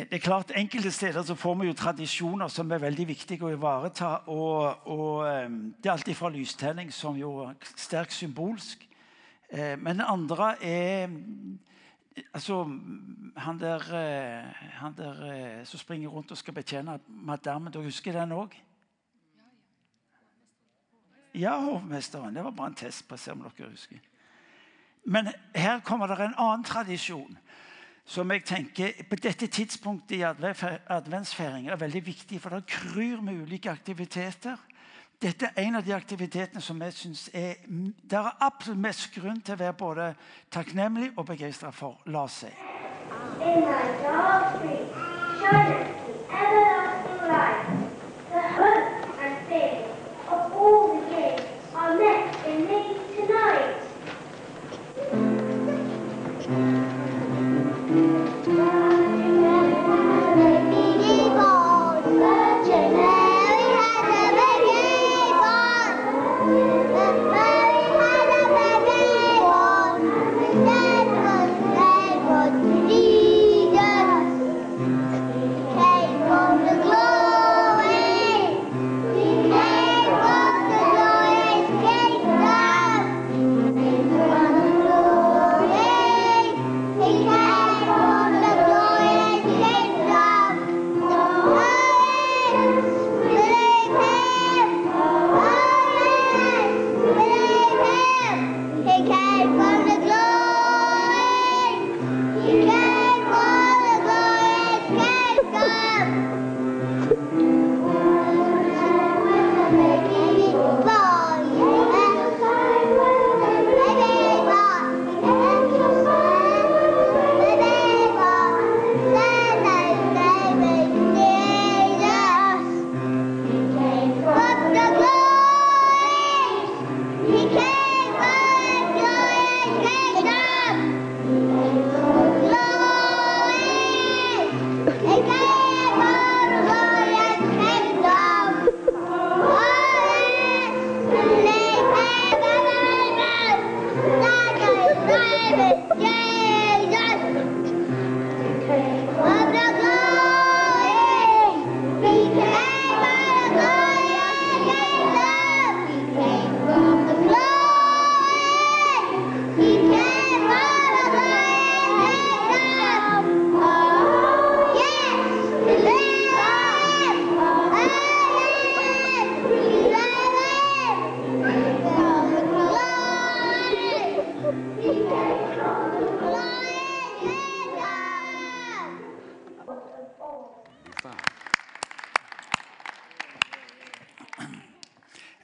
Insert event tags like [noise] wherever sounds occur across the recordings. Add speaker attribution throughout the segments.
Speaker 1: Eh, det er klart, Enkelte steder så får vi jo tradisjoner som er veldig viktige å ivareta. og, og ehm, Det er alltid fra lystenning, som jo er sterkt symbolsk. Eh, men det andre er altså, han der, eh, han der som springer rundt og skal betjene madammen. Du husker den òg? Ja, hovmesteren. Det var bare en test på å se om dere husker. Men her kommer det en annen tradisjon som jeg tenker på dette tidspunktet i adventsfeiringen er veldig viktig. For det kryr med ulike aktiviteter. Dette er en av de aktivitetene som jeg synes er Det er absolutt mest grunn til å være både takknemlig og begeistra for. La oss se.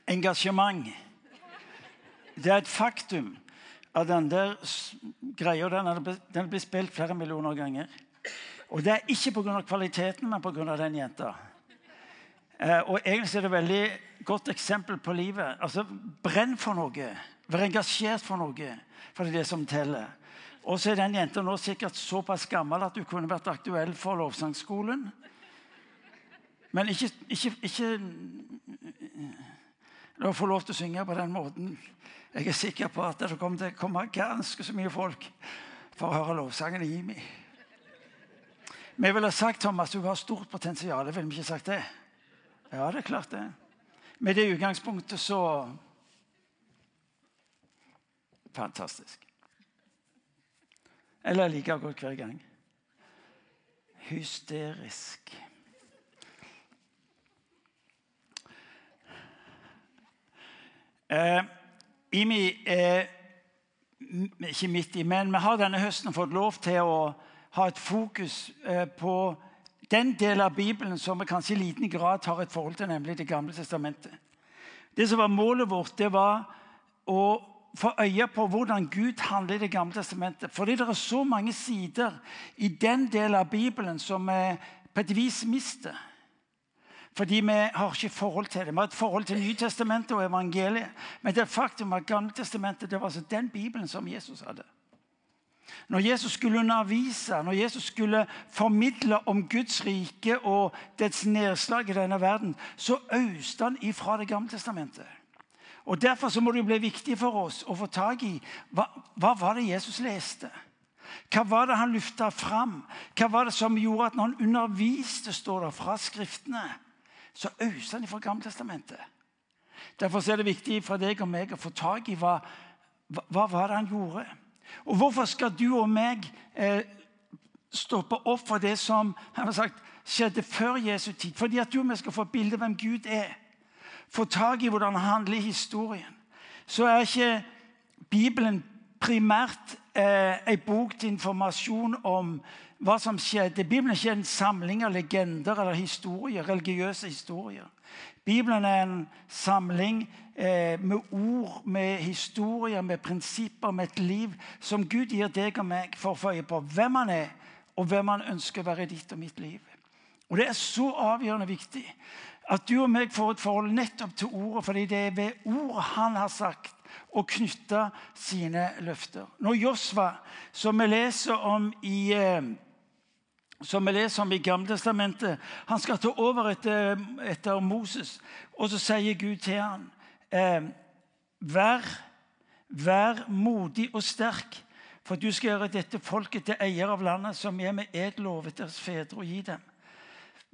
Speaker 1: Engasjement. Det er et faktum at den der greia den, den blir spilt flere millioner ganger. Og det er ikke pga. kvaliteten, men pga. den jenta. Eh, og egentlig er det et veldig godt eksempel på livet. Altså, Brenn for noe. Vær engasjert for noe. For det er det som teller. Og så er den jenta nå sikkert såpass gammel at hun kunne vært aktuell for lovsangskolen. Men ikke, ikke, ikke å få lov til å synge på den måten. Jeg er sikker på at det kommer til å komme ganske så mye folk for å høre lovsangen i Jimmy. Vi ville sagt Thomas, du har stort potensial. Ville vi ikke sagt det? Ja, det er klart det. Med det utgangspunktet så Fantastisk. Eller like godt hver gang. Hysterisk. Eh, Imi er ikke midt i, men vi har denne høsten fått lov til å ha et fokus eh, på den delen av Bibelen som vi kanskje i liten grad har et forhold til, nemlig Det gamle testamentet. Det som var Målet vårt, det var å få øye på hvordan Gud handler i Det gamle testamentet. Fordi det er så mange sider i den delen av Bibelen som vi på et vis mister. Fordi vi har ikke forhold til det. Vi har et forhold til Nytestamentet og evangeliet. Men det faktum at Gamletestamentet det var altså den Bibelen som Jesus hadde. Når Jesus skulle undervise, når Jesus skulle formidle om Guds rike og dets nedslag i denne verden, så øste han ifra Det gamle testamentet. Og Derfor så må det bli viktig for oss å få tak i hva, hva var det Jesus leste. Hva var det han løfta fram? Hva var det som gjorde at når han underviste står det, fra Skriftene, så øser han fra Gammeltestamentet? Derfor er det viktig for deg og meg å få tak i hva, hva, var det han gjorde. Og hvorfor skal du og meg eh, stoppe opp for det som sagt, skjedde før Jesu tid? Fordi at du og vi skal få et bilde av hvem Gud er. Få tak i hvordan han handler i historien. Så er ikke Bibelen primært eh, en bok til informasjon om hva som skjedde. Bibelen er ikke en samling av legender eller historier, religiøse historier. Bibelen er en samling eh, med ord, med historier, med prinsipper, med et liv som Gud gir deg og meg for å få på hvem han er, og hvem han ønsker å være i ditt og mitt liv. Og Det er så avgjørende viktig at du og meg får et forhold nettopp til ordet, fordi det er ved ordet han har sagt, og knytte sine løfter. Når Josva, som vi leser om i eh, som vi leser om i Gamletestamentet. Han skal ta over etter, etter, Moses, og så sier Gud til ham eh, vær, vær modig og sterk, for du skal gjøre dette folket til eier av landet, som jeg med ed lovet deres fedre å gi dem.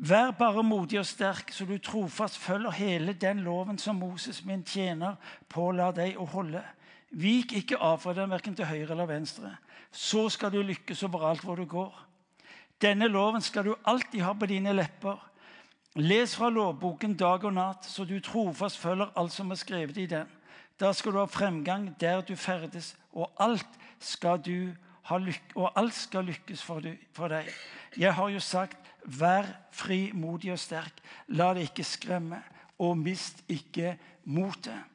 Speaker 1: Vær bare modig og sterk, så du trofast følger hele den loven som Moses, min tjener, påla deg å holde. Vik ikke av fra den, verken til høyre eller venstre. Så skal du lykkes overalt hvor du går. Denne loven skal du alltid ha på dine lepper. Les fra lovboken dag og natt, så du trofast følger alt som er skrevet i den. Da skal du ha fremgang der du ferdes, og alt skal, lyk og alt skal lykkes for, du, for deg. Jeg har jo sagt Vær frimodig og sterk. La deg ikke skremme, og mist ikke motet.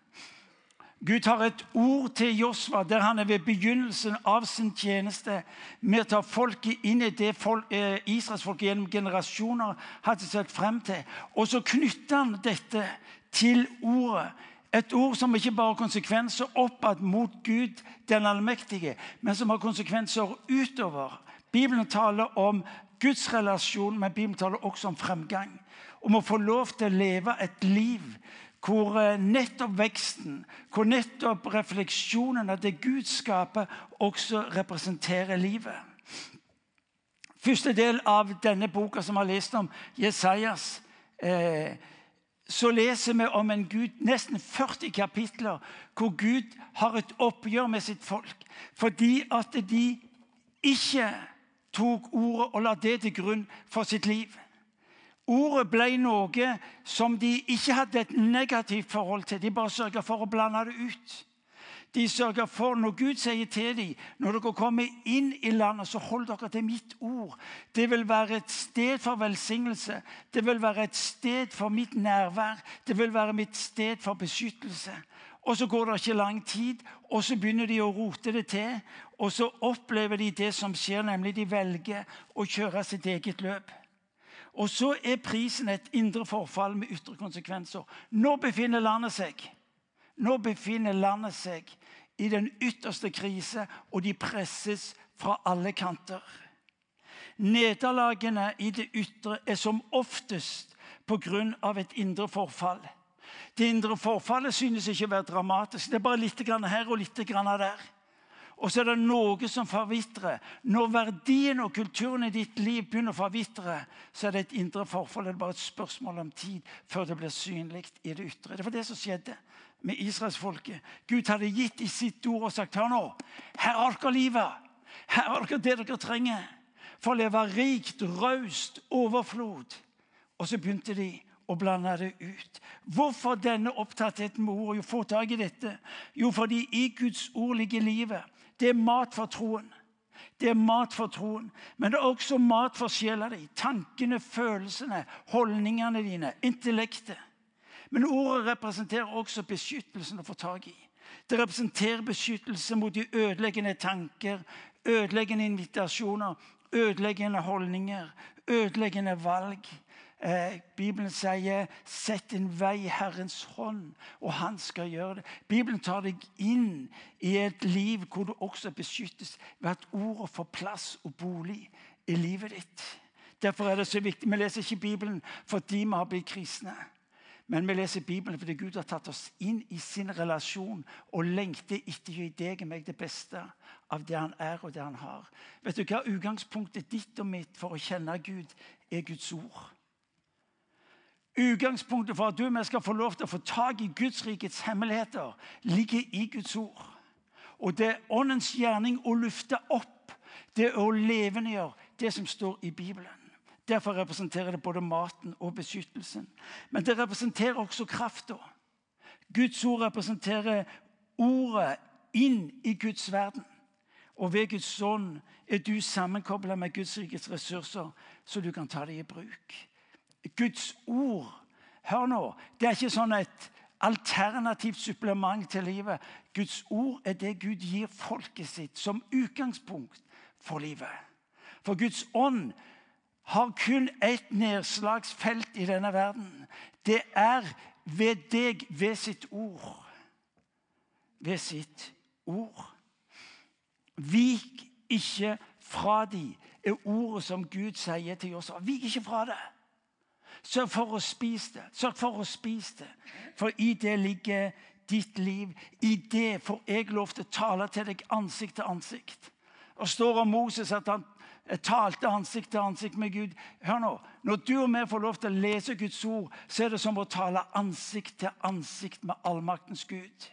Speaker 1: Gud har et ord til Josva der han er ved begynnelsen av sin tjeneste med å ta folket inn i det folk, eh, israelsfolket gjennom generasjoner hadde sett frem til. Og så knytter han dette til ordet. Et ord som ikke bare har konsekvenser oppad mot Gud den allmektige, men som har konsekvenser utover. Bibelen taler om Guds relasjon, men Bibelen taler også om fremgang. Om å få lov til å leve et liv hvor eh, nettopp veksten, hvor nettopp refleksjonen av det Gud skaper, også representerer livet. Første del av denne boka som vi har lest om, Jesajas, eh, så leser vi om en Gud, nesten 40 kapitler, hvor Gud har et oppgjør med sitt folk. Fordi at de ikke tok ordet og la det til grunn for sitt liv. Ordet ble noe som de ikke hadde et negativt forhold til. De bare sørga for å blande det ut. De sørga for, Når Gud sier til dem når dere kommer inn i landet, så hold dere til mitt ord. Det vil være et sted for velsignelse. Det vil være et sted for mitt nærvær. Det vil være mitt sted for beskyttelse. Og Så går det ikke lang tid, og så begynner de å rote det til. Og så opplever de det som skjer, nemlig de velger å kjøre sitt eget løp. Og så er prisen et indre forfall med ytre konsekvenser. Nå befinner landet seg Nå befinner landet seg i den ytterste krise, og de presses fra alle kanter. Nederlagene i det ytre er som oftest pga. et indre forfall. Det indre forfallet synes ikke å være dramatisk. Det er bare litt her og litt der. Og så er det noe som forvitrer. Når verdien og kulturen i ditt liv begynner å forvitre, så er det et indre forfall. Det er bare et spørsmål om tid før det blir synlig i det ytre. Det var det som skjedde med israelsfolket. Gud hadde gitt i sitt ord og sagt hør nå, her har dere livet. Her har dere det dere trenger for å leve rikt, raust, overflod. Og så begynte de og blande det ut. Hvorfor denne opptattheten med ord? Jo, få tak i dette. Jo, fordi i Guds ord ligger livet. Det er mat for troen. Det er mat for troen, men det er også mat for sjela di. Tankene, følelsene, holdningene dine, intellektet. Men ordet representerer også beskyttelsen å få tak i. Det representerer beskyttelse mot de ødeleggende tanker, ødeleggende invitasjoner, ødeleggende holdninger, ødeleggende valg. Eh, Bibelen sier 'sett din vei i Herrens hånd', og han skal gjøre det. Bibelen tar deg inn i et liv hvor du også beskyttes ved at ordet får plass og bolig i livet ditt. Derfor er det så viktig. Vi leser ikke Bibelen fordi vi har blitt kristne. Men vi leser Bibelen fordi Gud har tatt oss inn i sin relasjon og lengter etter å gi deg og meg det beste av det han er og det han har. Vet du hva Utgangspunktet ditt og mitt for å kjenne Gud er Guds ord. Utgangspunktet for at du og vi skal få lov til å få tak i Guds rikets hemmeligheter, ligger i Guds ord. Og det er åndens gjerning å lufte opp, det å levendegjøre det som står i Bibelen. Derfor representerer det både maten og beskyttelsen. Men det representerer også krafta. Guds ord representerer ordet inn i Guds verden. Og ved Guds ånd er du sammenkobla med Guds rikets ressurser, så du kan ta det i bruk. Guds ord Hør nå, det er ikke sånn et alternativt supplement til livet. Guds ord er det Gud gir folket sitt som utgangspunkt for livet. For Guds ånd har kun ett nedslagsfelt i denne verden. Det er ved deg, ved sitt ord. Ved sitt ord. Vik ikke fra de, er ordet som Gud sier til oss. Vik ikke fra det. Sørg for å spise det. Sørg for å spise det. For i det ligger ditt liv. I det får jeg lov til å tale til deg ansikt til ansikt. Og står om Moses at han talte ansikt til ansikt med Gud. Hør nå, Når du og vi får lov til å lese Guds ord, så er det som å tale ansikt til ansikt med allmaktens Gud.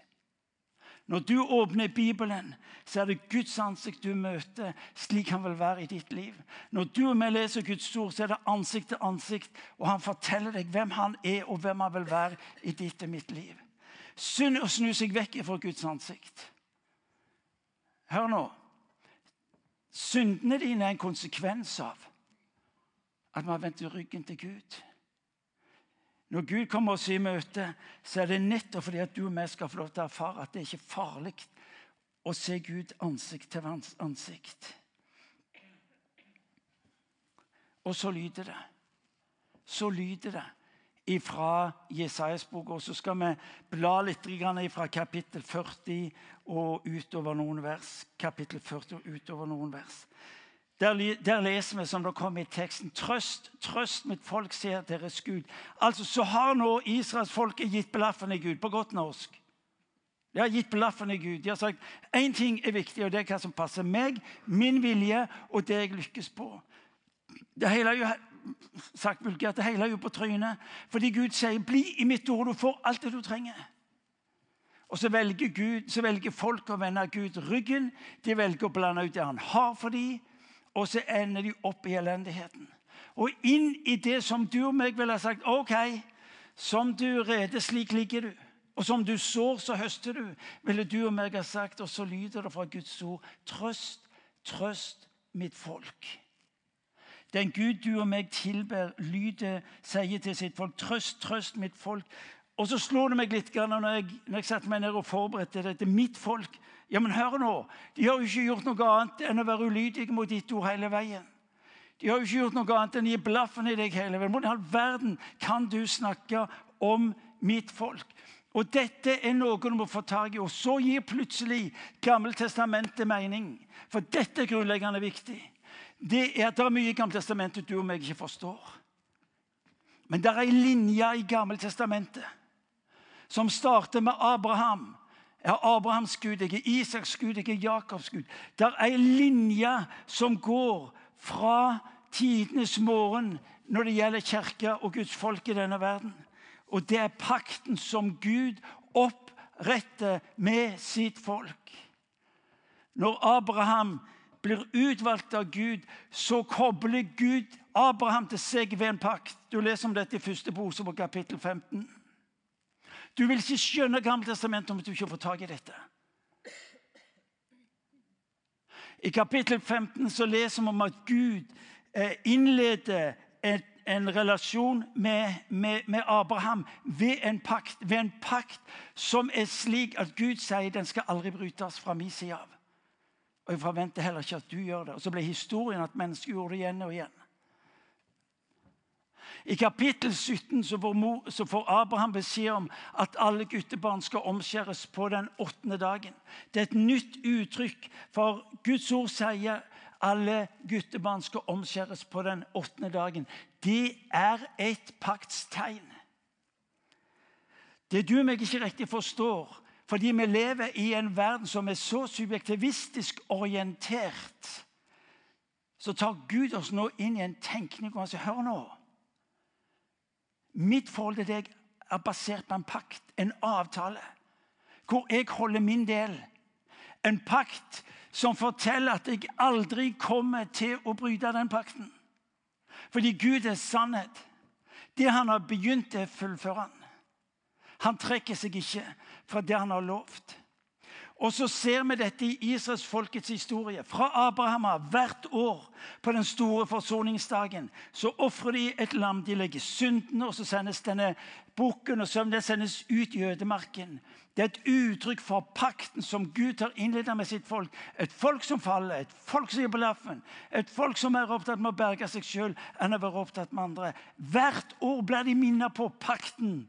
Speaker 1: Når du åpner Bibelen, så er det Guds ansikt du møter. Slik han vil være i ditt liv. Når du og jeg leser Guds ord, så er det ansikt til ansikt, og han forteller deg hvem han er, og hvem han vil være i ditt og mitt liv. Synd å snu seg vekk fra Guds ansikt. Hør nå. Syndene dine er en konsekvens av at vi har vendt ryggen til Gud. Når Gud kommer oss i møte, så er det nettopp fordi at du og vi skal få lov til å erfare at det ikke er farlig å se Gud ansikt til ansikt. Og så lyder det. Så lyder det fra Jesajas bok. Og så skal vi bla litt fra kapittel 40 og utover noen vers. Kapittel 40 og utover noen vers. Der, der, leser vi som det kommer i teksten Trøst, trøst mitt folk, sier deres Gud. Altså, Så har nå israelsfolket gitt blaffen i Gud, på godt norsk. De har gitt blaffen i Gud. De har sagt én ting er viktig, og det er hva som passer meg, min vilje og det jeg lykkes på. Det hele er jo sagt vulgært, det hele er jo på trynet. Fordi Gud sier 'bli i mitt ord, du får alt det du trenger'. Og så velger, Gud, så velger folk å vende Gud ryggen. De velger å blande ut det han har for dem, og så ender de opp i elendigheten. Og inn i det som du og meg ville ha sagt OK, som du reder, slik ligger du. Og som du sår, så høster du, ville du og meg ha sagt. Og så lyder det fra Guds ord Trøst, trøst mitt folk. Den Gud du og meg tilber, lyder, sier til sitt folk, trøst, trøst mitt folk. Og så slår det meg litt når jeg, når jeg satte meg ned og forberedte dette. Mitt folk. Ja, men hør nå. De har jo ikke gjort noe annet enn å være ulydige mot ditt ord hele veien. De har jo ikke gjort noe annet enn å gi blaffen i deg hele veien. Hvordan i all verden kan du snakke om mitt folk? Og Dette er noe du må få tak i. Og så gir plutselig Gammeltestamentet mening. For dette er grunnleggende viktig det er at det er mye i Gammeltestamentet du og meg ikke forstår. Men det er ei linje i Gammeltestamentet som starter med Abraham. Jeg er Abrahams Gud, jeg er Isaks Gud, jeg er Jakobs Gud. Det er ei linje som går fra tidenes morgen når det gjelder kirke og Guds folk i denne verden. Og det er pakten som Gud oppretter med sitt folk. Når Abraham blir utvalgt av Gud, så kobler Gud Abraham til seg ved en pakt. Du leser om dette i første på kapittel 15. Du vil ikke skjønne Gammeltestamentet om du ikke får tak i dette. I kapittel 15 så leser vi om at Gud eh, innleder en, en relasjon med, med, med, Abraham ved en, pakt, ved en pakt som er slik at Gud sier den skal aldri brytes fra min side av. Og jeg forventer heller ikke at du gjør det. Og så ble historien at mennesker gjorde det igjen og igjen. I kapittel 17 så får, mor, så får, Abraham beskjed om at alle guttebarn skal omskjæres på den åttende dagen. Det er et nytt uttrykk, for Guds ord sier alle guttebarn skal omskjæres på den åttende dagen. Det er et paktstegn. Det du meg ikke riktig forstår, fordi vi lever i en verden som er så subjektivistisk orientert, så tar Gud oss nå inn i en tenkning og han hør nå. Mitt forhold til deg er basert på en pakt, en avtale, hvor jeg holder min del. En pakt som forteller at jeg aldri kommer til å bryte den pakten. Fordi Gud er sannhet. Det han har begynt, det fullfører han. Han trekker seg ikke fra det han har lovt. Og så ser vi dette i Israels folkets historie. Fra Abraham av hvert år på den store forsoningsdagen så ofrer de et lam. De legger syndene, og så sendes denne bukken og søvnen sendes ut i ødemarken. Det er et uttrykk for pakten som Gud har innledet med sitt folk. Et folk som faller, et folk som gir på laffen. Et folk som er opptatt med å berge seg sjøl enn å være opptatt med andre. Hvert år blir de minnet på pakten.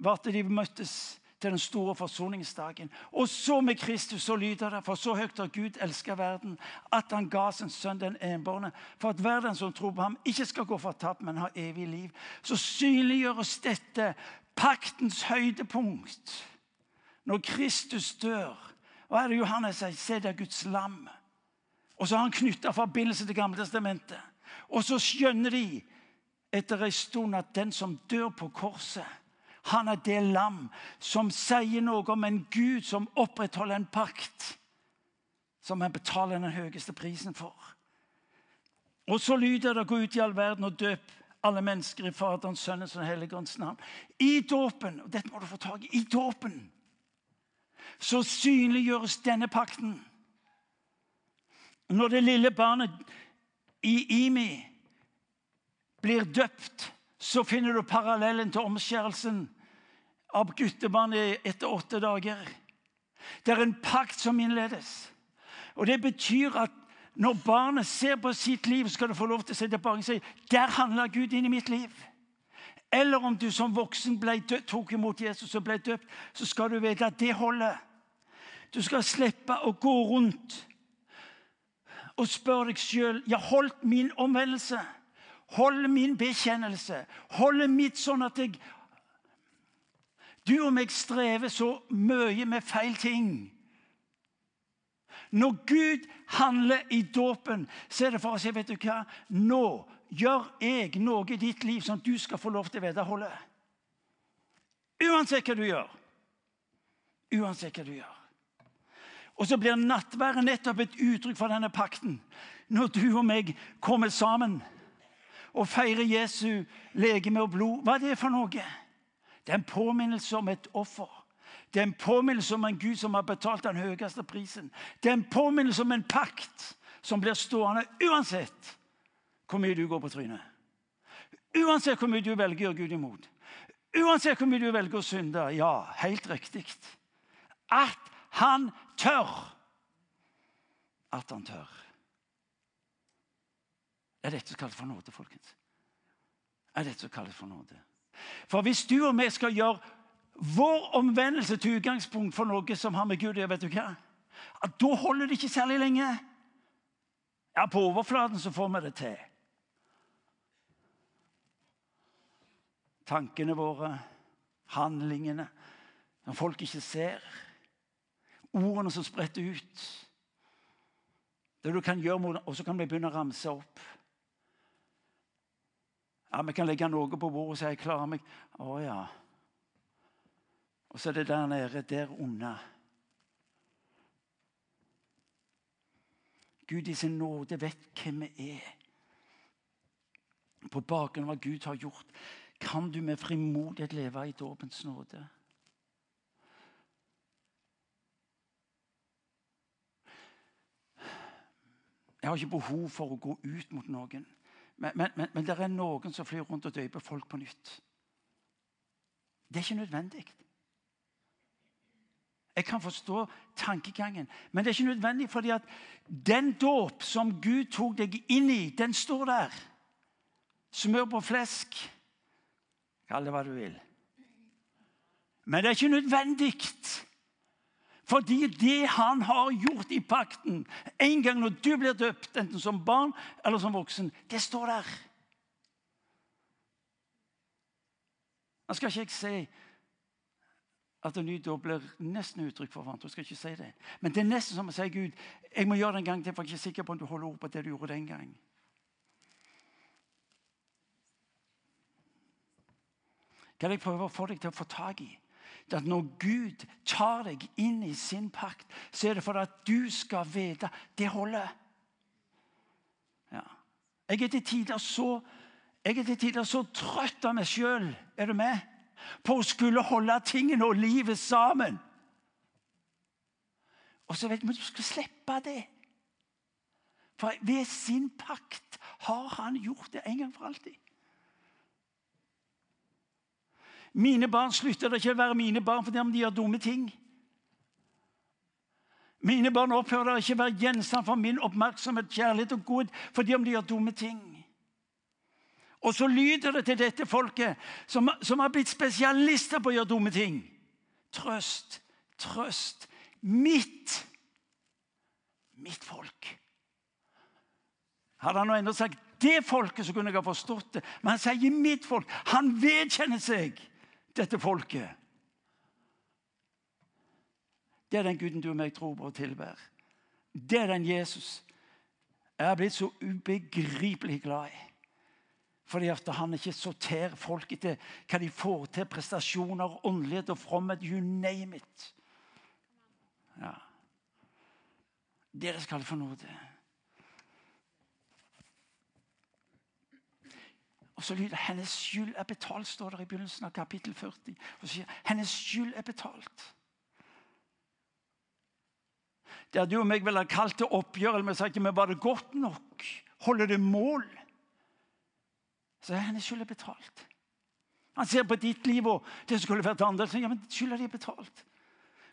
Speaker 1: hvert de møttes til den store forsoningsdagen. Og så med Kristus så lyder det, for så høyt har Gud elska verden, at han ga sin sønn den enbårne, for at verden som tror på ham, ikke skal gå fortapt, men ha evig liv. Så synliggjøres dette, paktens høydepunkt, når Kristus dør. Hva er det Johannes sier? Se, det er Guds lam. Og så har han knytta forbindelse til Gamle testamentet. Og så skjønner de etter en stund at den som dør på korset han er det lam som sier noe om en Gud som opprettholder en pakt som han betaler den høyeste prisen for. Og så lyder det 'gå ut i all verden og døp alle mennesker i Faderens, Sønnens og Helligåndens navn'. I dåpen og dette må du få tak i, i dåpen så synliggjøres denne pakten. Når det lille barnet i Imi blir døpt så finner du parallellen til omskjærelsen av guttebarnet etter åtte dager. Det er en pakt som innledes. Og Det betyr at når barnet ser på sitt liv, skal du få lov til å se tilbake og si der handla Gud inn i mitt liv. Eller om du som voksen døpt, tok imot Jesus og ble døpt, så skal du vite at det holder. Du skal slippe å gå rundt og spørre deg sjøl jeg holdt min omvendelse holde min bekjennelse, holde mitt sånn at jeg Du og meg strever så mye med feil ting. Når Gud handler i dåpen, så er det for å si vet du hva, Nå gjør jeg noe i ditt liv som du skal få lov til å veddeholde. Uansett hva du gjør. Uansett hva du gjør. Og så blir nattværet nettopp et uttrykk for denne pakten. Når du og meg kommer sammen og feire Jesu legeme og blod, hva er det for noe? Det er en påminnelse om et offer. Det er en påminnelse om en Gud som har betalt den høyeste prisen. Det er en påminnelse om en pakt som blir stående uansett hvor mye du går på trynet. Uansett hvor mye du velger å gjøre Gud imot. Uansett hvor mye du velger å synde. Ja, helt riktig. At han tør. At han tør. Er dette som kalles for nåde, folkens? Er dette som kalles for nåde? For hvis du og vi skal gjøre vår omvendelse til utgangspunkt for noe som har med Gud å gjøre, da holder det ikke særlig lenge. Ja, på overflaten så får vi det til. Tankene våre, handlingene, når folk ikke ser. Ordene som spretter ut. Det du kan gjøre, Og så kan vi begynne å ramse opp. Ja, Vi kan legge noe på bordet si 'jeg klarer meg'. Å ja. Og så er det der nede, der unna. Gud i sin nåde vet hvem vi er. På bakgrunn av hva Gud har gjort, kan du med frimodighet leve i dåpens nåde. Jeg har ikke behov for å gå ut mot noen. Men, men, men, men det er noen som flyr rundt og døper folk på nytt. Det er ikke nødvendig. Jeg kan forstå tankegangen, men det er ikke nødvendig fordi at den dåp som Gud tok deg inn i, den står der. Smør på flesk. Kall det hva du vil. Men det er ikke nødvendig. Fordi det han har gjort i pakten En gang når du blir døpt, enten som barn eller som voksen, det står der. Nå skal ikke jeg si at en ny dåp blir nesten uttrykk for hverandre. Jeg skal ikke si det. Men det er nesten som å si Gud, jeg må gjøre det en gang til, for jeg er ikke sikker på om du holder ord på det du gjorde den gang. Hva er det jeg prøver å få deg til å få tak i? At Når Gud tar deg inn i sin pakt, så er det for at du skal vite det holder. Ja. Jeg er til tider så, så trøtt av meg sjøl. Er du med? På å skulle holde tingene og livet sammen. Og så vet vi at du skal slippe det. For ved sin pakt har han gjort det en gang for alltid. Mine barn slutter ikke å være mine barn fordi de gjør dumme ting. Mine barn opphører ikke å være gjenstand for min oppmerksomhet, kjærlighet og godhet fordi de gjør dumme ting. Og så lyder det til dette folket, som, som har blitt spesialister på å gjøre dumme ting. Trøst, trøst. Mitt mitt folk. Hadde han nå enda sagt det folket, så kunne jeg ha forstått det. Men han sier 'mitt folk'. Han vedkjenner seg dette folket. Det er den guden du og meg tror på og tilber. Det er den Jesus jeg har blitt så ubegripelig glad i. Fordi at han ikke sorterer folk etter hva de får til, prestasjoner, åndelighet og fromhet. You name it. Ja. Dere skal få nåde. Og så lyder 'Hennes skyld er betalt', står det i begynnelsen av kapittel 40. Og så sier 'Hennes skyld er betalt'. Der du og meg ville kalt det oppgjør, eller vi sa ikke men var det godt nok? Holder det mål? Så er hennes skyld er betalt. Han ser på ditt liv og det skulle vært annerledes. Ja, men skylda di er betalt.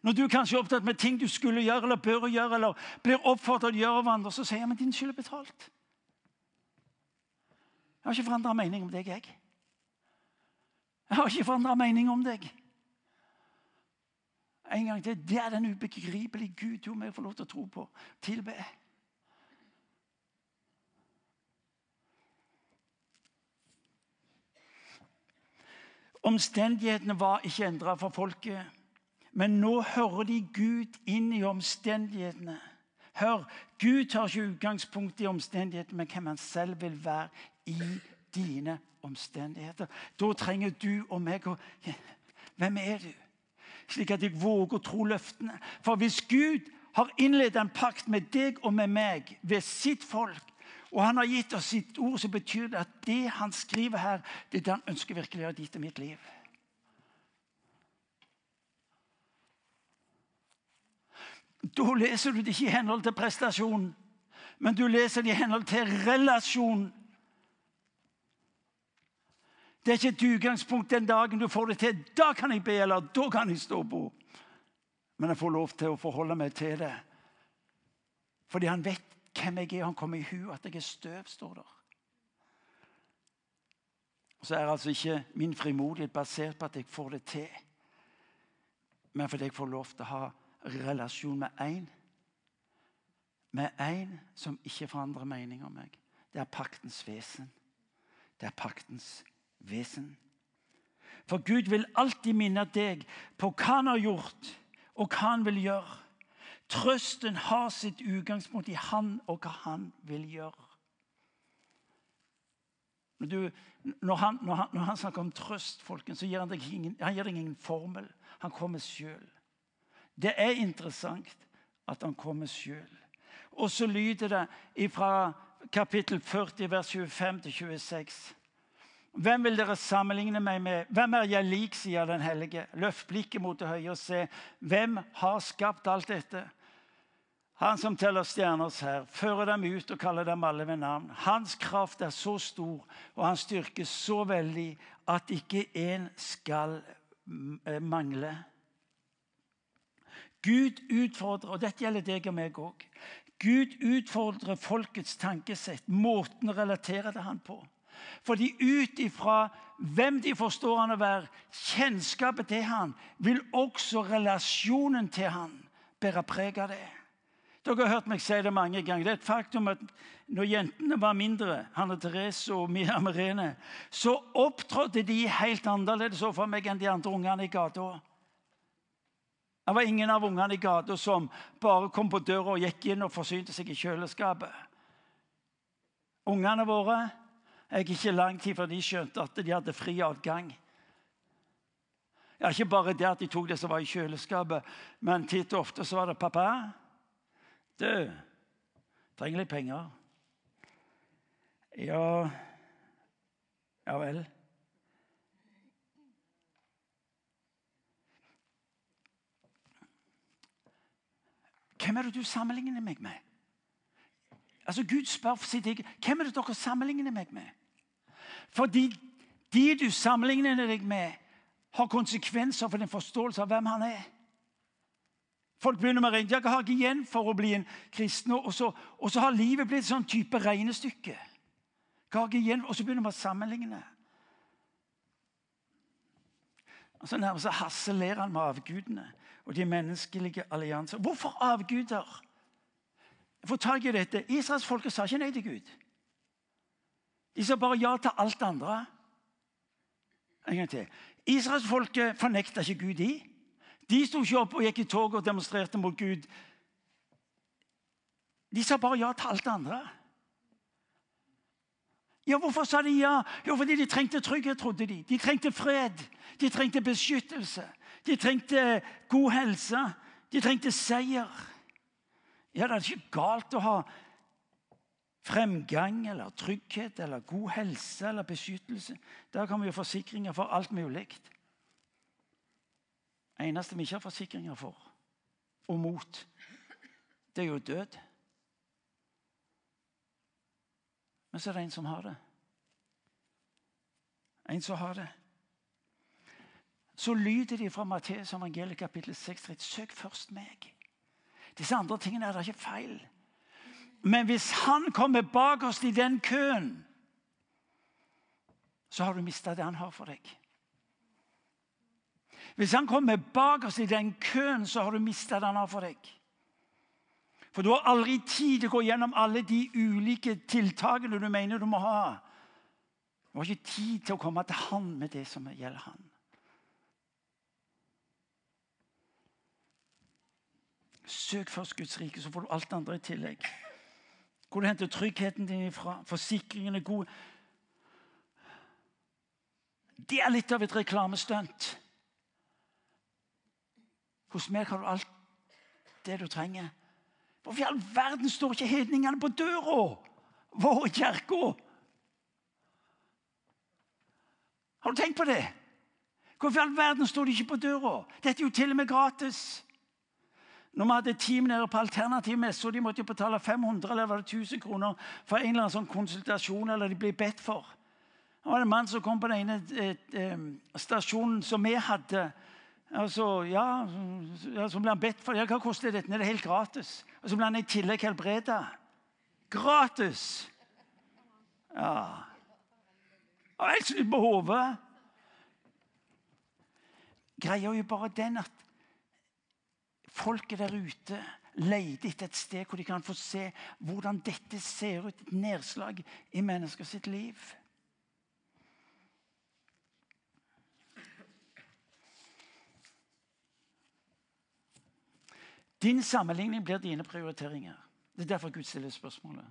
Speaker 1: Når du kanskje er opptatt med ting du skulle gjøre eller bør gjøre, eller blir oppfordret til å gjøre av andre, så sier jeg men din skyld er betalt. Jeg har ikke forandra mening om deg, jeg. Jeg har ikke forandra mening om deg. En gang til. Det er den ubegripelige Gud du og meg får lov til å tro på. Tilbe. Omstendighetene var ikke endra for folket, men nå hører de Gud inn i omstendighetene. Hør, Gud tar ikke utgangspunkt i omstendighetene, men hvem han selv vil være i dine omstendigheter. Da trenger du og meg å Hvem er du? Slik at jeg våger å tro løftene. For hvis Gud har innledet en pakt med deg og med meg ved sitt folk, og han har gitt oss sitt ord, så betyr det at det han skriver her, det er det han ønsker virkelig å ha dit i mitt liv. Da leser du det ikke i henhold til prestasjon, men du leser det i henhold til relasjon. Det er ikke et utgangspunkt den dagen du får det til. Da kan jeg be, eller da kan jeg stå på. Men jeg får lov til å forholde meg til det. Fordi han vet hvem jeg er. Han kommer i hu at jeg er støv, står der. Så er altså ikke min frimodighet basert på at jeg får det til, men fordi jeg får lov til å ha relasjon med én. Med én som ikke forandrer mening om meg. Det er paktens vesen. Det er paktens vesen. For Gud vil alltid minne deg på hva han har gjort, og hva han vil gjøre. Trøsten har sitt utgangspunkt i han og hva han vil gjøre. Når, du, når, han, når, han, når han, snakker om trøst, folkens, så gir han deg ingen, han gir deg ingen formel. Han kommer sjøl. Det er interessant at han kommer sjøl. Og så lyder det fra kapittel 40, vers 25 til 26. Hvem vil dere sammenligne meg med? Hvem er jeg lik, sier den hellige. Løft blikket mot det høye og se. Hvem har skapt alt dette? Han som teller stjerners her, fører dem ut og kaller dem alle ved navn. Hans kraft er så stor og hans styrke så veldig at ikke én skal eh, mangle. Gud utfordrer, og dette gjelder deg og meg òg. Gud utfordrer folkets tankesett, måten å relatere til han på. Fordi ut ifra hvem de forstår han å være, kjennskapet til han, vil også relasjonen til han bære preg av det. Dere har hørt meg si det mange ganger. Det er et faktum at når jentene var mindre, Hanne Therese og Mia Merene, så opptrådte de helt annerledes overfor meg enn de andre ungene i gata. Det var ingen av ungene i gata som bare kom på døra og gikk inn og forsynte seg i kjøleskapet. Ungene våre jeg gikk ikke lang tid før de skjønte at de hadde fri adgang. Ja, ikke bare det at de tok det som var i kjøleskapet, men titt og ofte så var det 'Pappa, du trenger litt penger.' Ja Ja vel. Hvem er det du sammenligner meg med? Altså Gud spør for sitt eget Hvem er det dere sammenligner meg med? Fordi de du sammenligner deg med, har konsekvenser for din forståelse av hvem han er. Folk begynner med å regne. Jeg har ikke igjen for å bli en kristen. Og så, og så har livet blitt et sånn type regnestykke. Jeg har ikke igjen, Og så begynner man å sammenligne. Og så nærmest harselerer han med avgudene og de menneskelige allianser. Hvorfor avguder? Få tak i dette. Israelsfolket sa ikke nei til Gud. De sa bare ja til alt andre. En gang til. Israelsfolket fornekta ikke Gud, de. De sto ikke opp og gikk i tog og demonstrerte mot Gud. De sa bare ja til alt andre. Ja, Hvorfor sa de ja? Jo, fordi de trengte trygghet, trodde de. De trengte fred. De trengte beskyttelse. De trengte god helse. De trengte seier. Ja, Det er ikke galt å ha fremgang eller trygghet eller god helse eller beskyttelse. Der kan vi jo forsikringer for alt mulig. Det eneste vi ikke har forsikringer for og mot, det er jo død. Men så er det en som har det. En som har det. Så lyder de fra Matteus evangeliet kapittel 6. Søk først meg. Disse andre tingene er det ikke feil. Men hvis han kommer bak oss i den køen, så har du mista det han har for deg. Hvis han kommer bak oss i den køen, så har du mista det han har for deg. For du har aldri tid til å gå gjennom alle de ulike tiltakene du mener du må ha. Du har ikke tid til å komme til han med det som gjelder han. Søk først Guds rike, så får du alt andre i tillegg. Hvor du henter tryggheten din ifra. Forsikringen er god. Det er litt av et reklamestunt. Hos meg har du alt det du trenger. Hvorfor i all verden står ikke hedningene på døra vår kirke? Har du tenkt på det? Hvorfor i all verden står de ikke på døra? Dette er jo til og med gratis. Når vi hadde team nede på Alternativ Messe, og de måtte betale 500 eller var det 1000 kroner for en eller annen sånn konsultasjon eller de ble bedt for. Det var en mann som kom på den ene eh, eh, stasjonen som vi hadde. Altså, ja, Så ble han bedt for ja, Hva koster dette? Det er helt gratis. Og så ble han i tillegg helbreda. Gratis! Ja. Helt snudd på hodet. Greia er jo bare den at folket der ute leter etter et sted hvor de kan få se hvordan dette ser ut. Et nedslag i mennesker sitt liv. Din sammenligning blir dine prioriteringer. Det er derfor Gud stiller spørsmålet.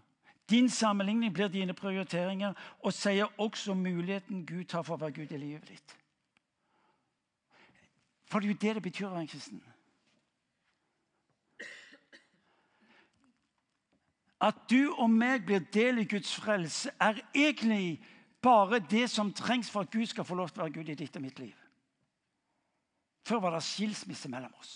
Speaker 1: Din sammenligning blir dine prioriteringer og sier også muligheten Gud tar for å være Gud i livet ditt. For det er jo det det betyr å være en kristen. At du og meg blir del i Guds frelse, er egentlig bare det som trengs for at Gud skal få lov til å være Gud i ditt og mitt liv. Før var det skilsmisse mellom oss.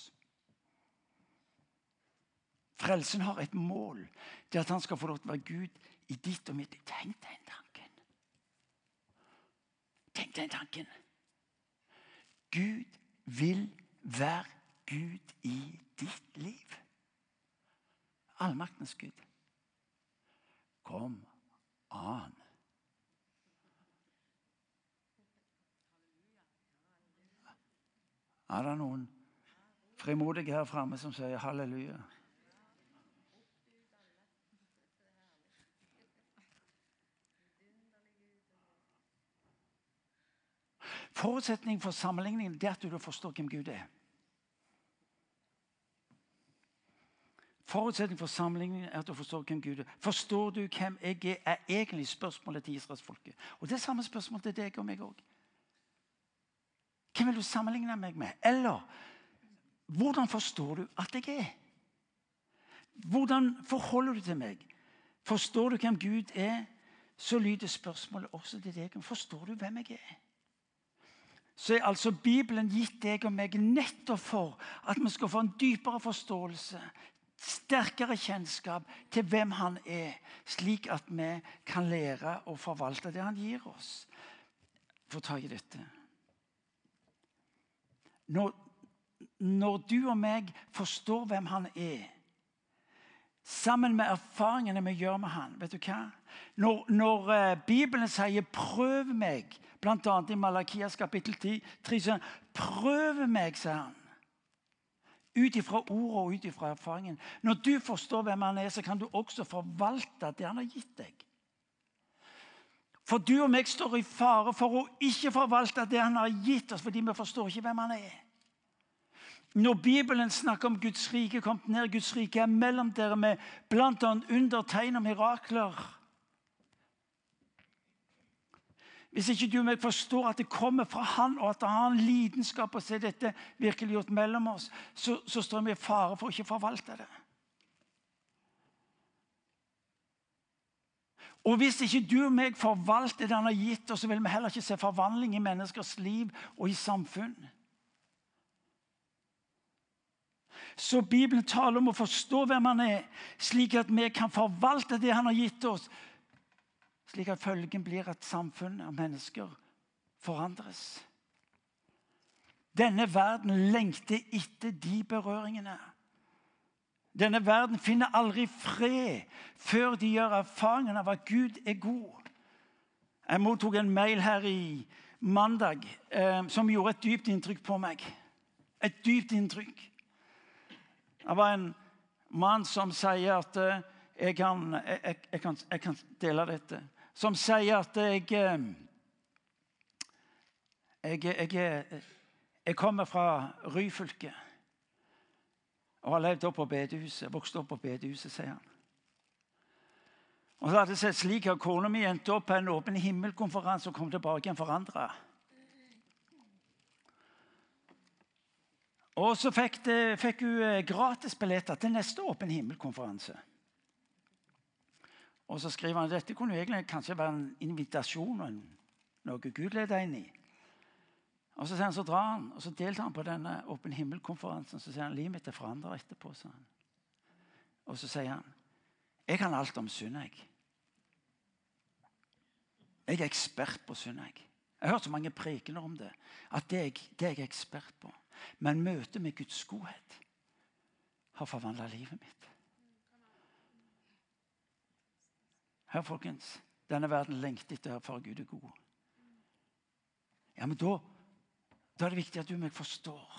Speaker 1: Frelsen har et mål. Det er at han skal få lov til å være Gud i ditt og mitt liv. Tenk den tanken. Tenk den tanken. Gud vil være Gud i ditt liv. Allmaktens Gud. Kom an. Er det noen frimodige her framme som sier halleluja? Forutsetningen for sammenligningen er at du forstår hvem Gud er. Forutsetningen for sammenligningen er at du forstår hvem Gud er. Forstår du hvem jeg er, er egentlig spørsmålet til israelsfolket. Og det er samme spørsmål til deg og meg òg. Hvem vil du sammenligne meg med? Eller hvordan forstår du at jeg er? Hvordan forholder du til meg? Forstår du hvem Gud er? Så lyder spørsmålet også til deg. Forstår du hvem jeg er? Så er altså Bibelen gitt deg og meg nettopp for at vi skal få en dypere forståelse, sterkere kjennskap til hvem han er, slik at vi kan lære å forvalte det han gir oss. Få tak i dette. Når, når du og meg forstår hvem han er, sammen med erfaringene vi gjør med han, vet du hva? Når, når uh, Bibelen sier 'prøv meg', bl.a. i Malakias kapittel 10, 3, så, 'Prøv meg', sier han. Ut ifra ordet og ut ifra erfaringen. Når du forstår hvem han er, så kan du også forvalte det han har gitt deg. For du og meg står i fare for å ikke forvalte det han har gitt oss, fordi vi forstår ikke hvem han er. Når Bibelen snakker om Guds rike kom ned, Guds rike er mellom dere med bl.a. undertegn og mirakler. Hvis ikke du og meg forstår at det kommer fra Han, og at han har en lidenskap å se dette virkelig gjort mellom oss, så, så står vi i fare for å ikke forvalte det. Og Hvis ikke du og meg forvalter det han har gitt oss, så vil vi heller ikke se forvandling i menneskers liv og i samfunn. Så Bibelen taler om å forstå hvem han er, slik at vi kan forvalte det han har gitt oss, slik at følgen blir at samfunn og mennesker forandres. Denne verden lengter etter de berøringene. Denne verden finner aldri fred før de gjør erfaringen av at Gud er god. Jeg mottok en mail her i mandag eh, som gjorde et dypt inntrykk på meg. Et dypt inntrykk. Det var en mann som sier at eh, jeg, kan, jeg, jeg, kan, jeg kan dele dette som sier at jeg Jeg, jeg, jeg kommer fra Ryfylke og har levd opp på bedehuset. Vokst opp på bedehuset, sier han. Og så hadde det sett slik at Kona mi endte opp på en åpen himmelkonferanse og kom tilbake igjen forandra. Og så fikk, det, fikk hun eh, gratisbilletter til neste åpen himmelkonferanse. Og så skriver han dette kunne egentlig kanskje være en invitasjon og noe Gud leder inn i. Og Så han, så drar han, og så deltar han på denne Åpen himmel-konferansen. Så sier han livet mitt er forandra etterpå. sa han. Og så sier han jeg kan alt om synd. Jeg Jeg er ekspert på synd. Jeg Jeg har hørt så mange prekener om det. At det er, det er jeg ekspert på. Men møtet med Guds godhet har forvandla livet mitt. Hør, folkens. Denne verden lengter etter for Gud er god. Ja, men da, da er det viktig at du og meg forstår.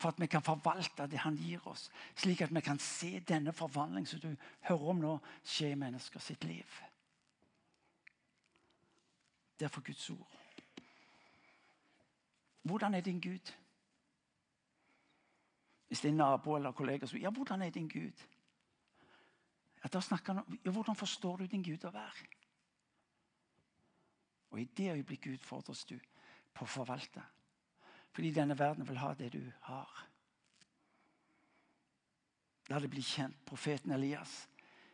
Speaker 1: For at vi kan forvalte det han gir oss, slik at vi kan se denne forvandling som du hører om nå, skje i mennesker sitt liv. Det er for Guds ord. Hvordan er din Gud? Hvis det er nabo eller kollega som ja, hvordan er din Gud? Ja, da snakker han om ja, hvordan forstår du din Gud å være? Og I det øyeblikket utfordres du på å forvalte. Fordi denne verden vil ha det du har. La det bli kjent. Profeten Elias.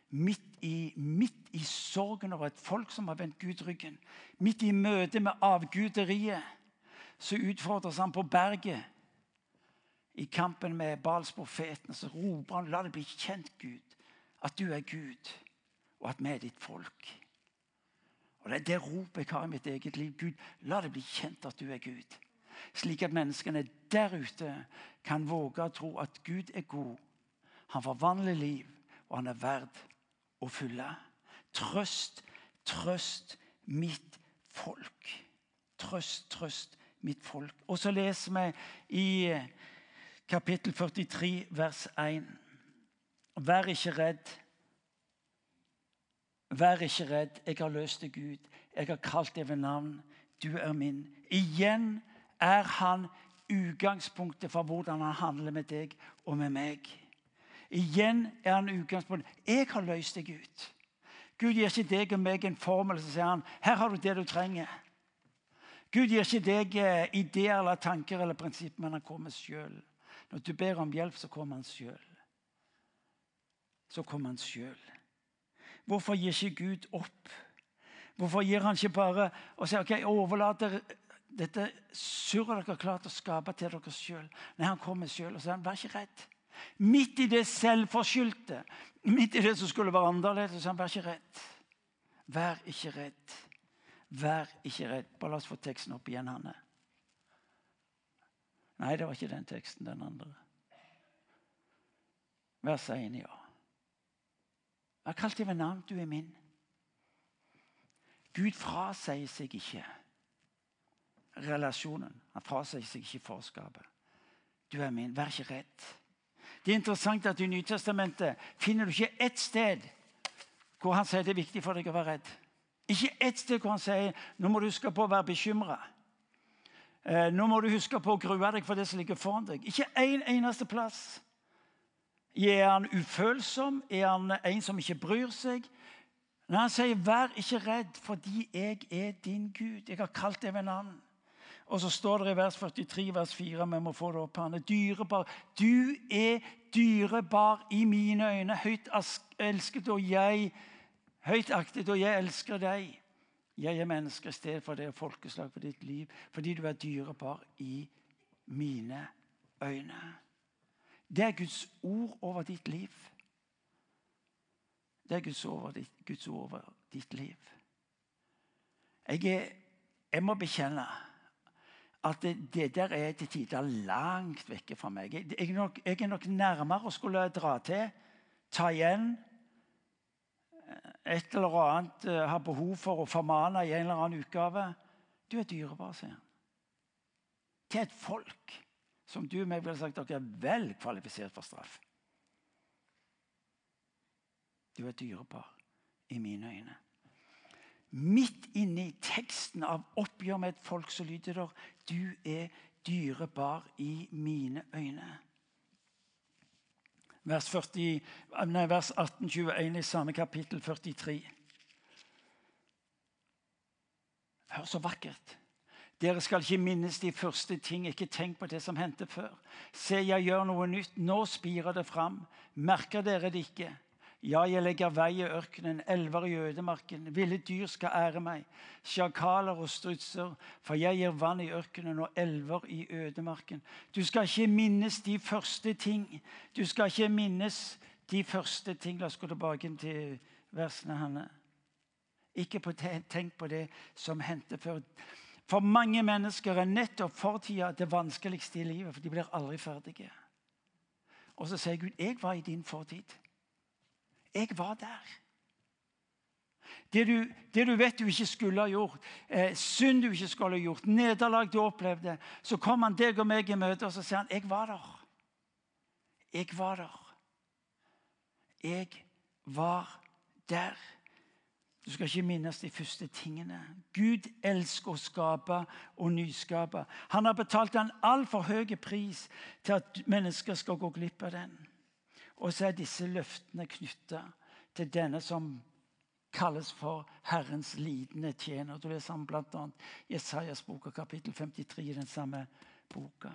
Speaker 1: Midt i, midt i sorgen over et folk som har vendt Gud ryggen, midt i møtet med avguderiet, så utfordres han på berget. I kampen med Balsprofeten så roper han 'La det bli kjent, Gud' at du er Gud, og at vi er ditt folk. Og Det er det ropet jeg har i mitt eget liv. Gud, la det bli kjent at du er Gud. Slik at menneskene der ute kan våge å tro at Gud er god. Han forvandler liv, og han er verd å fylle. Trøst, trøst mitt folk. Trøst, trøst mitt folk. Og så leser vi i kapittel 43, vers 1. Vær ikke redd. Vær ikke redd. Jeg har løst deg Gud. Jeg har kalt deg ved navn. Du er min. Igjen er han utgangspunktet for hvordan han handler med deg og med meg. Igjen er han utgangspunktet. Jeg har løst deg ut. Gud gir ikke deg og meg en formel så sier han, her har du det du trenger. Gud gir ikke deg eh, ideer eller tanker eller prinsipper, men han kommer sjøl. Når du ber om hjelp, så kommer han sjøl. Så kommer han sjøl. Hvorfor gir ikke Gud opp? Hvorfor gir han ikke bare og sier ok, overlater dette surret dere har klart å skape til dere sjøl? Nei, han kommer sjøl og sier vær ikke redd. Midt i det selvforskyldte, midt i det som skulle være annerledes, så han vær ikke redd. Vær ikke redd. Vær ikke redd. Bare la oss få teksten opp igjen, Hanne. Nei, det var ikke den teksten, den andre. Vær 1, ja. Jeg har kalt deg ved navn, du er min. Gud frasier seg ikke relasjonen. Han fraser seg ikke forskapet. Du er min, vær ikke redd. Det er interessant at I Nytestamentet finner du ikke ett sted hvor han sier det er viktig for deg å være redd. Ikke ett sted hvor han sier nå må du huske på å være bekymra. Eh, nå må du huske på å grue deg for det som ligger foran deg. Ikke en eneste plass. Er han ufølsom? Er han en som ikke bryr seg? Når han sier 'vær ikke redd, fordi jeg er din Gud'. Jeg har kalt deg ved navn. Og så står det i vers 43, vers 4, vi må få det opp her, dyrebar. Du er dyrebar i mine øyne, høyt elsket, og jeg høyt aktet, og jeg elsker deg. Jeg er menneske i stedet for det folkeslag for ditt liv, fordi du er dyrebar i mine øyne. Det er Guds ord over ditt liv. Det er Guds, over ditt, Guds ord over ditt liv. Jeg, er, jeg må bekjenne at det, der er til tider langt vekke fra meg. Jeg, er nok, jeg, er nok, nærmere å skulle dra til, ta igjen et eller annet uh, har behov for å formane i en eller annen utgave. Du er dyrebar, sier han. Til et folk som du og meg ville sagt dere er vel kvalifisert for straff. Du er dyrebar i mine øyne. Midt inne i teksten av oppgjør med et folk så lyder det Du er dyrebar i mine øyne. Vers, 40, nei, vers 18-21 i samme kapittel 43. Hør så vakkert. Dere skal ikke minnes de første ting, ikke tenk på det som hendte før. Se, jeg gjør noe nytt. Nå spirer det fram. Merker dere det ikke? Ja, jeg legger vei i ørkenen, elver i ødemarken. Ville dyr skal ære meg, sjakaler og strutser, for jeg gir vann i ørkenen og elver i ødemarken. Du skal ikke minnes de første ting. Du skal ikke minnes de første ting. La oss gå tilbake til versene, Hanne. Ikke på, tenk på det som hendte før. For mange mennesker er nettopp fortida det vanskeligste i livet, for de blir aldri ferdige. Og så sier Gud, 'Jeg var i din fortid'. Jeg var der. Det du, det du, vet du ikke skulle ha gjort, eh, synd du ikke skulle ha gjort, nederlag du opplevde, så kom han deg og meg i møte og så sier han, 'Jeg var der'. Jeg var der. Jeg var der. Du skal ikke minnes de første tingene. Gud elsker å skape og nyskape. Han har betalt en altfor høy pris til at mennesker skal gå glipp av den. Og så er disse løftene knytta til denne som kalles for Herrens lidende tjener. Du leser om bl.a. Jesajas boka, kapittel 53 i den samme boka.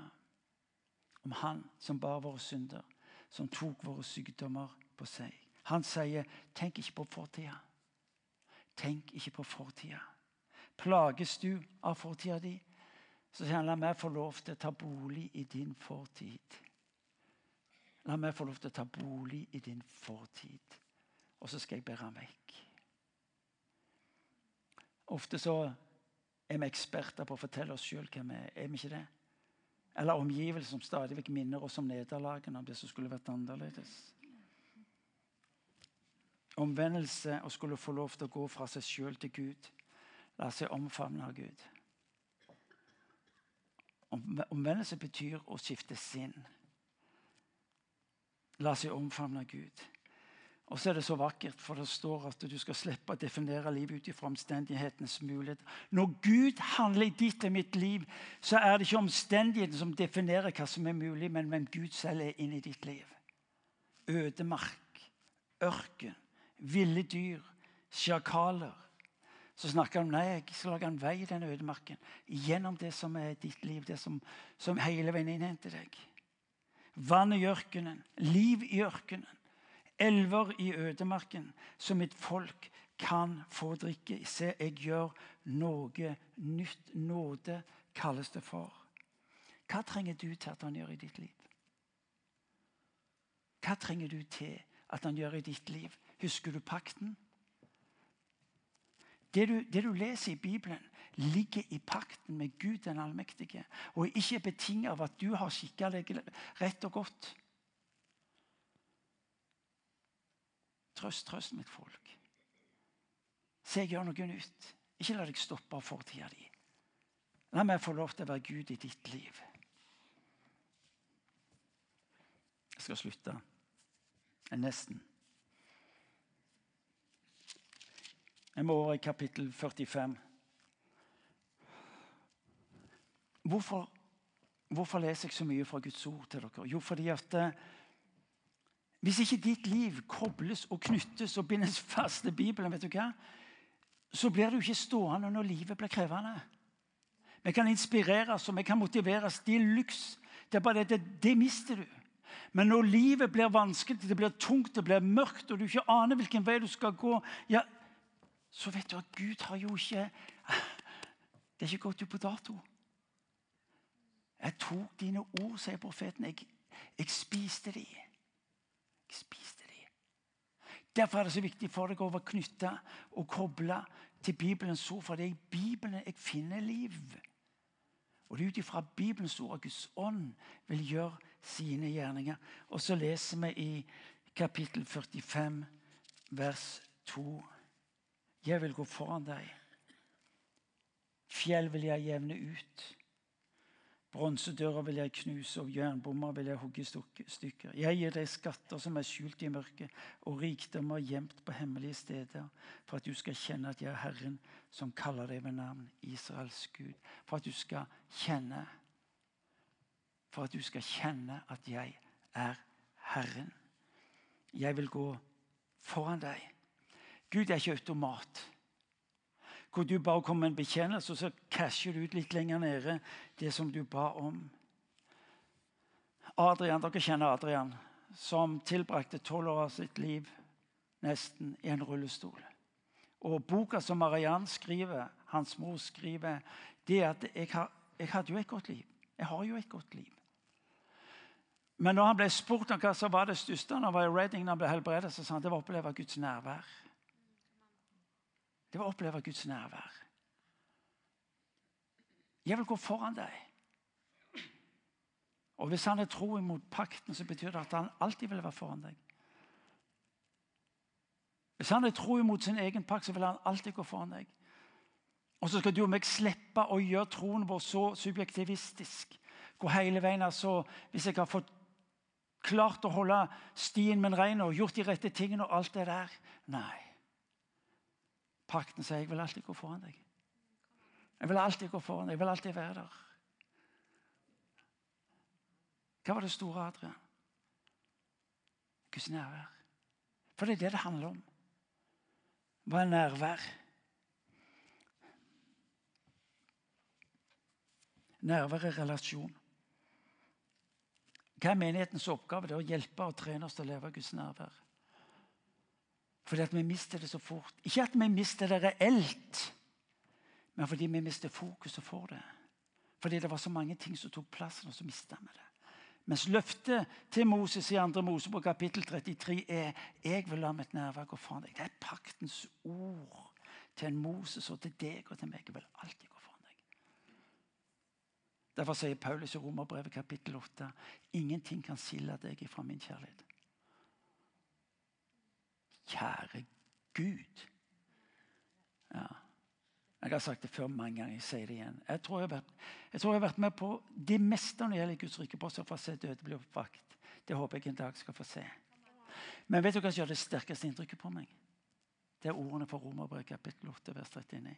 Speaker 1: Om han som bar våre synder, som tok våre sykdommer på seg. Han sier, 'Tenk ikke på fortida'. Tenk ikke på fortida. Plages du av fortida di, så sier han, 'La meg få lov til å ta bolig i din fortid'. La meg få lov til å ta bolig i din fortid, og så skal jeg bære den vekk. Ofte så er vi eksperter på å fortelle oss sjøl hvem vi er. Er vi ikke det? Eller omgivelser som stadig vekk minner oss om nederlagene, om det som skulle vært annerledes. Omvendelse og skulle få lov til å gå fra seg sjøl til Gud. La seg omfavne av Gud. Omvendelse betyr å skifte sinn la seg omfavne Gud. Og så er det så vakkert, for det står at du skal slippe å definere livet ut fra omstendighetenes muligheter. Når Gud handler i ditt og mitt liv, så er det ikke omstendighetene som definerer hva som er mulig, men hvem Gud selv er inni ditt liv. ødemark, ørken, ville dyr, sjakaler. Så snakker han om nei, jeg skal lage en vei i den ødemarken. Gjennom det som er ditt liv, det som, som hele veien innhenter deg. Vann i ørkenen, liv i ørkenen. Elver i ødemarken, så mitt folk kan få drikke. Se, jeg gjør noe nytt. Nåde kalles det for. Hva trenger du til at han gjør i ditt liv? Hva trenger du til at han gjør i ditt liv? Husker du pakten? Det du, det du, leser i Bibelen, ligger i pakten med Gud den allmektige. Og ikke betinget av at du har skikka deg rett og godt. Trøst, trøst mitt folk. Se, gjør noe nytt. Ikke la deg stoppe av fortida di. La meg få lov til å være Gud i ditt liv. Jeg skal slutte. Nesten. Jeg må over i kapittel 45. Hvorfor, hvorfor, leser jeg så mye fra Guds ord til dere? Jo, fordi at eh, hvis ikke ditt liv kobles og knyttes og bindes fast til Bibelen, vet du hva? så blir du ikke stående når livet blir krevende. Vi kan inspireres og vi kan motiveres. Det er lyks. Det er bare det, det, det mister du. Men når livet blir vanskelig, det blir tungt, det blir mørkt, og du ikke aner hvilken vei du skal gå, ja, så vet du at Gud har jo ikke [laughs] Det er ikke gått ut på dato. Jeg tok dine ord, sier profeten. Jeg, jeg spiste de. Jeg spiste de. Derfor er det så viktig for deg å være knytta og kobla til Bibelens ord. For det er i Bibelen jeg finner liv. Og det er ut ifra Bibelens ord at Guds ånd vil gjøre sine gjerninger. Og så leser vi i kapittel 45, vers 2. Jeg vil gå foran deg. Fjell vil jeg jevne ut. Bronsedører vil jeg knuse, og jernbommer vil jeg hugge stykker. Jeg gir deg skatter som er skjult i mørket, og rikdommer gjemt på hemmelige steder, for at du skal kjenne at jeg er Herren, som kaller deg ved navn, Israels Gud. For at du skal kjenne For at du skal kjenne at jeg er Herren. Jeg vil gå foran deg. Gud er ikke automat hvor du bare kommer med en bekjennelse, og så casher du ut litt lenger nede det som du ba om. Adrian, Dere kjenner Adrian, som tilbrakte tolv år av sitt liv nesten i en rullestol. Og Boka som Mariann skriver, hans mor skriver, det er at jeg, har, jeg hadde jo et godt liv. Jeg har jo et godt liv. Men når han ble spurt om hva som var det største når han var i Reading, når han ble helbredet, så sa han det var å oppleve Guds nærvær. Det var å oppleve Guds nærvær. Jeg vil gå foran deg. Og Hvis han er tro imot pakten, så betyr det at han alltid vil være foran deg. Hvis han er tro imot sin egen pakt, så vil han alltid gå foran deg. Og så skal du og meg slippe å gjøre troen vår så subjektivistisk. Gå hele veien. altså, Hvis jeg har fått klart å holde stien min ren og gjort de rette tingene og alt det der Nei. Pakten sier jeg vil alltid gå foran deg. Jeg vil alltid gå foran deg. Jeg vil alltid være der. Hva var det store, Adrian? Guds nærvær. For det er det det handler om. Hva er nærvær? Nærvær er relasjon. Hva er menighetens oppgave? Det er å hjelpe og trene oss til å leve av Guds nærvær. Fordi at vi mister det så fort. Ikke at vi mister det reelt, men fordi vi mister fokuset for det. Fordi det var så mange ting som tok plassen, og så mista vi det. Mens løftet til Moses i 2. Mosebok kapittel 33 er 'Jeg vil la mitt nærvær gå foran deg'. Det er paktens ord til en Moses og til deg og til meg. Jeg vil alltid gå foran deg. Derfor sier Paulus i Romerbrevet kapittel 8 ingenting kan skille deg fra min kjærlighet. Kjære Gud. Ja. Jeg har sagt det før mange ganger. Jeg sier det igjen. Jeg tror jeg har vært, jeg har vært med på det meste når det gjelder Guds rike, bortsett fra å se døde bli oppvakt. Det håper jeg en dag skal få se. Men vet du hva som gjør det sterkeste inntrykket på meg? Det er ordene fra Romerbrevet kapittel 8, vers 39.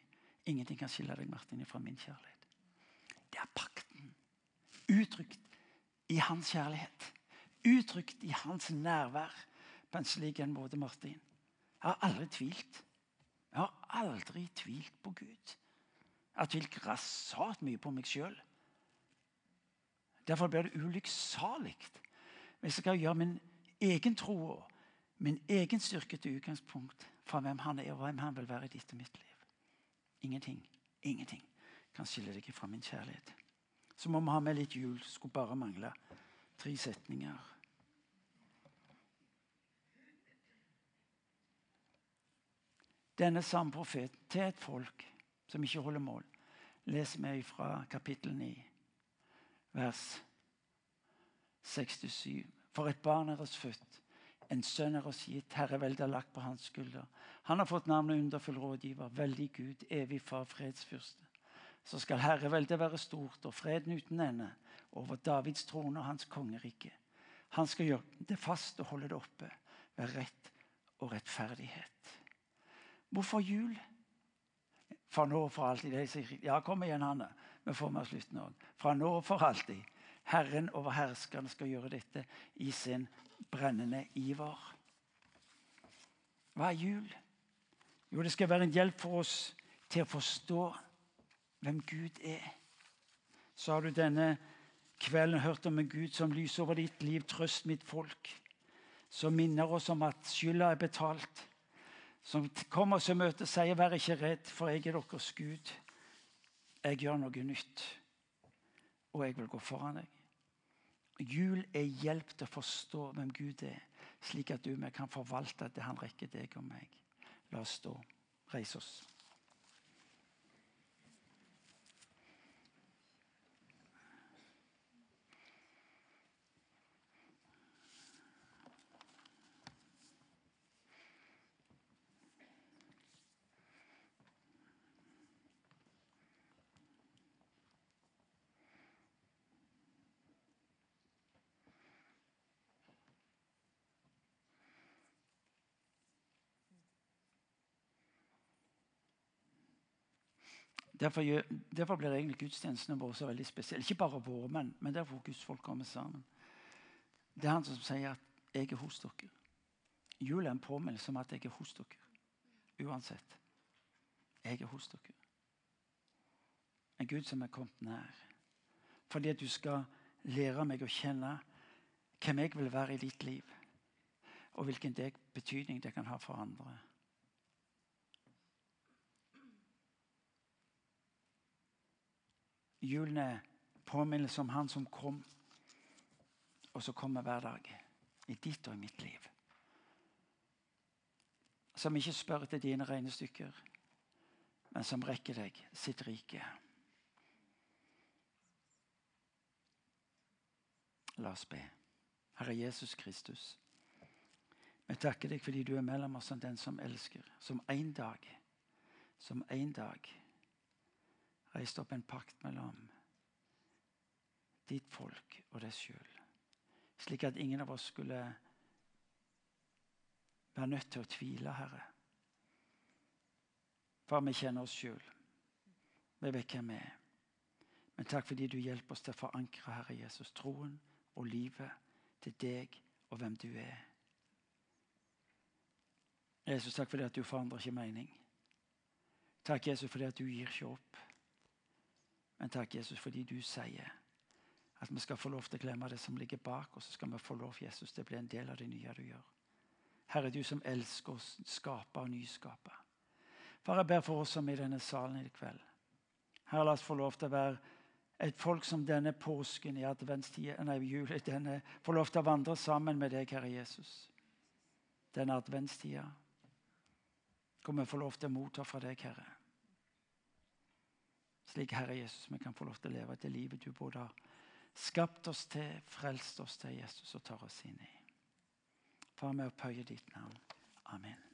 Speaker 1: Ingenting kan skille deg, Martin, fra min kjærlighet. Det er pakten. Uttrykt i hans kjærlighet uttrykt i hans nærvær på en slik en måte, Martin. Jeg har aldri tvilt. Jeg har aldri tvilt på Gud. Jeg har tvilt grassat mye på meg sjøl. Derfor blir det ulykksalig hvis jeg skal gjøre min egen tro og min egen styrke til utgangspunkt for hvem han er og hvem han vil være i ditt og mitt liv. Ingenting, ingenting kan skille deg fra min kjærlighet. Så må vi ha med litt jul. Skulle bare mangle tre setninger. Denne samme profeten til et folk som ikke holder mål, leser vi fra kapittel 9, vers 67. For et barn er oss født, en sønn er oss gitt, herreveldet er lagt på hans skulder. Han har fått navnet underfull rådgiver, veldig Gud, evig far, fredsfyrste. Så skal herreveldet være stort og freden uten ende over Davids trone og hans kongerike. Han skal gjøre det fast og holde det oppe ved rett og rettferdighet. Hvorfor jul? Fra nå og for alltid. Ja, kom igjen, Hanne. Vi får med slutten òg. Fra nå og for alltid. Herren over herskerne skal gjøre dette i sin brennende iver. Hva er jul? Jo, det skal være en hjelp for oss til å forstå hvem Gud er. Så har du denne kvelden hørt om en Gud som lyser over ditt liv. Trøst mitt folk. Som minner oss om at skylda er betalt som kommer oss i møte, sier 'vær ikke redd, for jeg er deres Gud'. Jeg gjør noe nytt, og jeg vil gå foran deg. Jul er hjelp til å forstå hvem Gud er, slik at du og vi kan forvalte det han rekker deg og meg. La oss stå. Reise oss. Derfor, derfor, blir egentlig gudstjenestene våre så veldig spesielle. Ikke bare våre, men, men derfor gudsfolk kommer sammen. Det er han som sier at 'jeg er hos dere'. Jul er en påminnelse om at jeg er hos dere. Uansett. Jeg er hos dere. En Gud som er kommet nær. Fordi at du skal lære meg å kjenne hvem jeg vil være i ditt liv. Og hvilken betydning det kan ha for andre. Julen er påminnelse om Han som kom, og som kommer hver dag. I ditt og i mitt liv. Som ikke spør til dine regnestykker, men som rekker deg sitt rike. La oss be. Herre Jesus Kristus. Vi takker deg fordi du er mellom oss som den som elsker. Som en dag, som en dag reiste opp en pakt mellom ditt folk og deg sjøl. Slik at ingen av oss skulle være nødt til å tvile, Herre. For vi kjenner oss sjøl. Vi vet hvem vi er. Men takk fordi du hjelper oss til å forankre Herre Jesus, troen og livet til deg og hvem du er. Jesus, takk fordi at du forandrer ikke mening. Takk, Jesus, fordi at du gir ikke opp. Men takk, Jesus, fordi du sier at vi skal få lov til å glemme det som ligger bak, og så skal vi få lov Jesus, til å bli en del av det nye du gjør. Herre, du som elsker å skape og nyskape. Far, jeg ber for oss som i denne salen i kveld. Herre, la oss få lov til å være et folk som denne påsken i adventstida, nei, jul, denne, får lov til å vandre sammen med deg, Herre Jesus. Denne adventstida. Hvor vi får lov til å motta fra deg, Herre. Slik, Herre Jesus, vi kan få lov til å leve det livet du både har skapt oss til, frelst oss til, Jesus, og tar oss inn i. Far, vi opphøyer ditt navn. Amen.